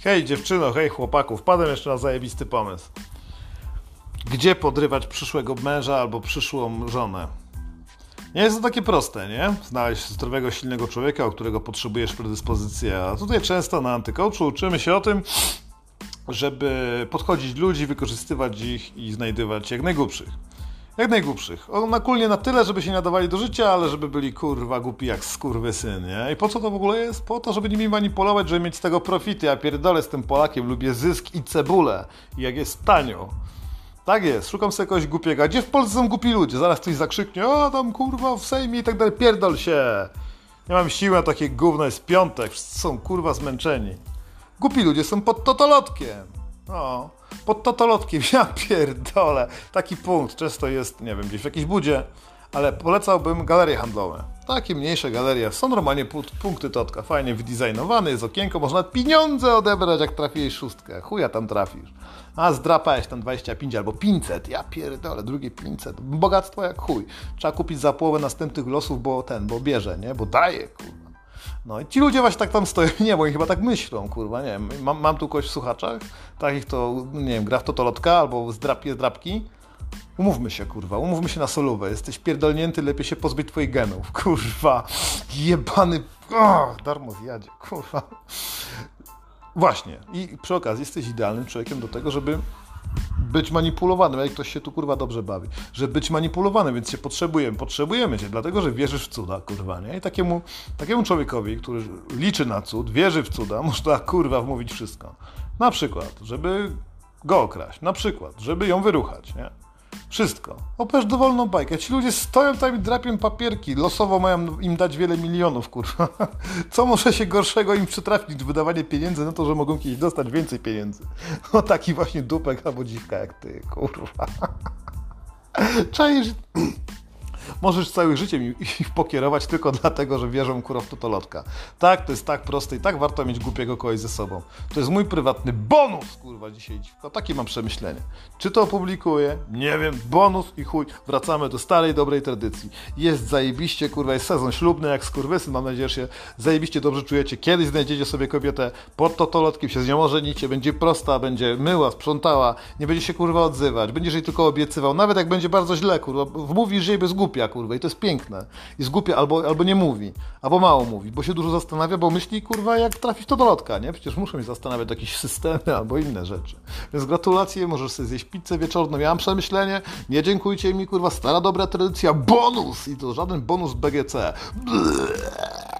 Hej dziewczyno, hej chłopaku, wpadłem jeszcze na zajebisty pomysł. Gdzie podrywać przyszłego męża albo przyszłą żonę? Nie jest to takie proste, nie? Znaleźć zdrowego, silnego człowieka, o którego potrzebujesz predyspozycję. A tutaj często na antycoachu uczymy się o tym, żeby podchodzić ludzi, wykorzystywać ich i znajdywać jak najgłupszych. Jak najgłupszych. Nakulnie na tyle, żeby się nadawali do życia, ale żeby byli kurwa głupi jak syn, nie? I po co to w ogóle jest? Po to, żeby nimi manipulować, żeby mieć z tego profity. Ja pierdolę z tym Polakiem, lubię zysk i cebulę. I jak jest tanio. Tak jest, szukam sobie kogoś głupiego. A gdzie w Polsce są głupi ludzie? Zaraz ktoś zakrzyknie, o tam kurwa w Sejmie i tak dalej. Pierdol się! Nie mam siły na takie gówno, jest piątek, wszyscy są kurwa zmęczeni. Głupi ludzie są pod totolotkiem. No, pod totolotkiem, ja pierdolę. Taki punkt często jest, nie wiem, gdzieś w jakiejś budzie, ale polecałbym galerie handlowe. Takie mniejsze galerie. Są normalnie punkty totka, fajnie wydizajnowane, jest okienko, można pieniądze odebrać, jak trafiłeś szóstkę. Chuja tam trafisz. A zdrapałeś tam 25 albo 500. Ja pierdolę, drugie 500. Bogactwo jak chuj. Trzeba kupić za połowę następnych losów, bo ten, bo bierze, nie? Bo daje, kurwa. No i ci ludzie właśnie tak tam stoją, nie, bo oni chyba tak myślą, kurwa, nie wiem, mam, mam tu kogoś w słuchaczach, takich to, nie wiem, gra w totolotka albo zdrapie zdrapki, Umówmy się, kurwa, umówmy się na solówę. Jesteś pierdolnięty, lepiej się pozbyć twoich genów. Kurwa, jebany, oh, darmo zjadzie, kurwa. Właśnie. I przy okazji jesteś idealnym człowiekiem do tego, żeby być manipulowanym, jak ktoś się tu kurwa dobrze bawi, że być manipulowanym, więc się potrzebujemy, potrzebujemy cię, dlatego że wierzysz w cuda, kurwa, nie? I takiemu, takiemu człowiekowi, który liczy na cud, wierzy w cuda, można kurwa wmówić wszystko. Na przykład, żeby go okraść, na przykład, żeby ją wyruchać, nie? Wszystko. Opesz dowolną bajkę. Ci ludzie stoją tam i drapią papierki. Losowo mają im dać wiele milionów, kurwa. Co może się gorszego im przytrafić niż wydawanie pieniędzy na to, że mogą kiedyś dostać więcej pieniędzy? O taki właśnie dupek albo dziwka jak ty, kurwa. Czaisz... Możesz całym życiem ich pokierować tylko dlatego, że wierzą kurwa w totolotka. Tak, to jest tak proste i tak warto mieć głupiego kogoś ze sobą. To jest mój prywatny bonus, kurwa, dzisiaj dziwko. Takie mam przemyślenie. Czy to opublikuję? Nie wiem. Bonus i chuj. Wracamy do starej, dobrej tradycji. Jest zajebiście, kurwa, jest sezon ślubny jak skurwysyn. Mam nadzieję, że się zajebiście dobrze czujecie. Kiedyś znajdziecie sobie kobietę pod totolotkiem, się z nią ożenicie, będzie prosta, będzie myła, sprzątała, nie będzie się, kurwa, odzywać, będziesz jej tylko obiecywał. Nawet jak będzie bardzo źle, kurwa, wmówisz jej bez głupia głupia, kurwa, i to jest piękne. I zgłupia albo, albo nie mówi, albo mało mówi, bo się dużo zastanawia, bo myśli, kurwa, jak trafić to do lotka, nie? Przecież muszą się zastanawiać jakieś systemy albo inne rzeczy. Więc gratulacje, możesz sobie zjeść pizzę wieczorną. Ja mam przemyślenie, nie dziękujcie mi, kurwa, stara dobra tradycja, bonus! I to żaden bonus BGC. Bleh.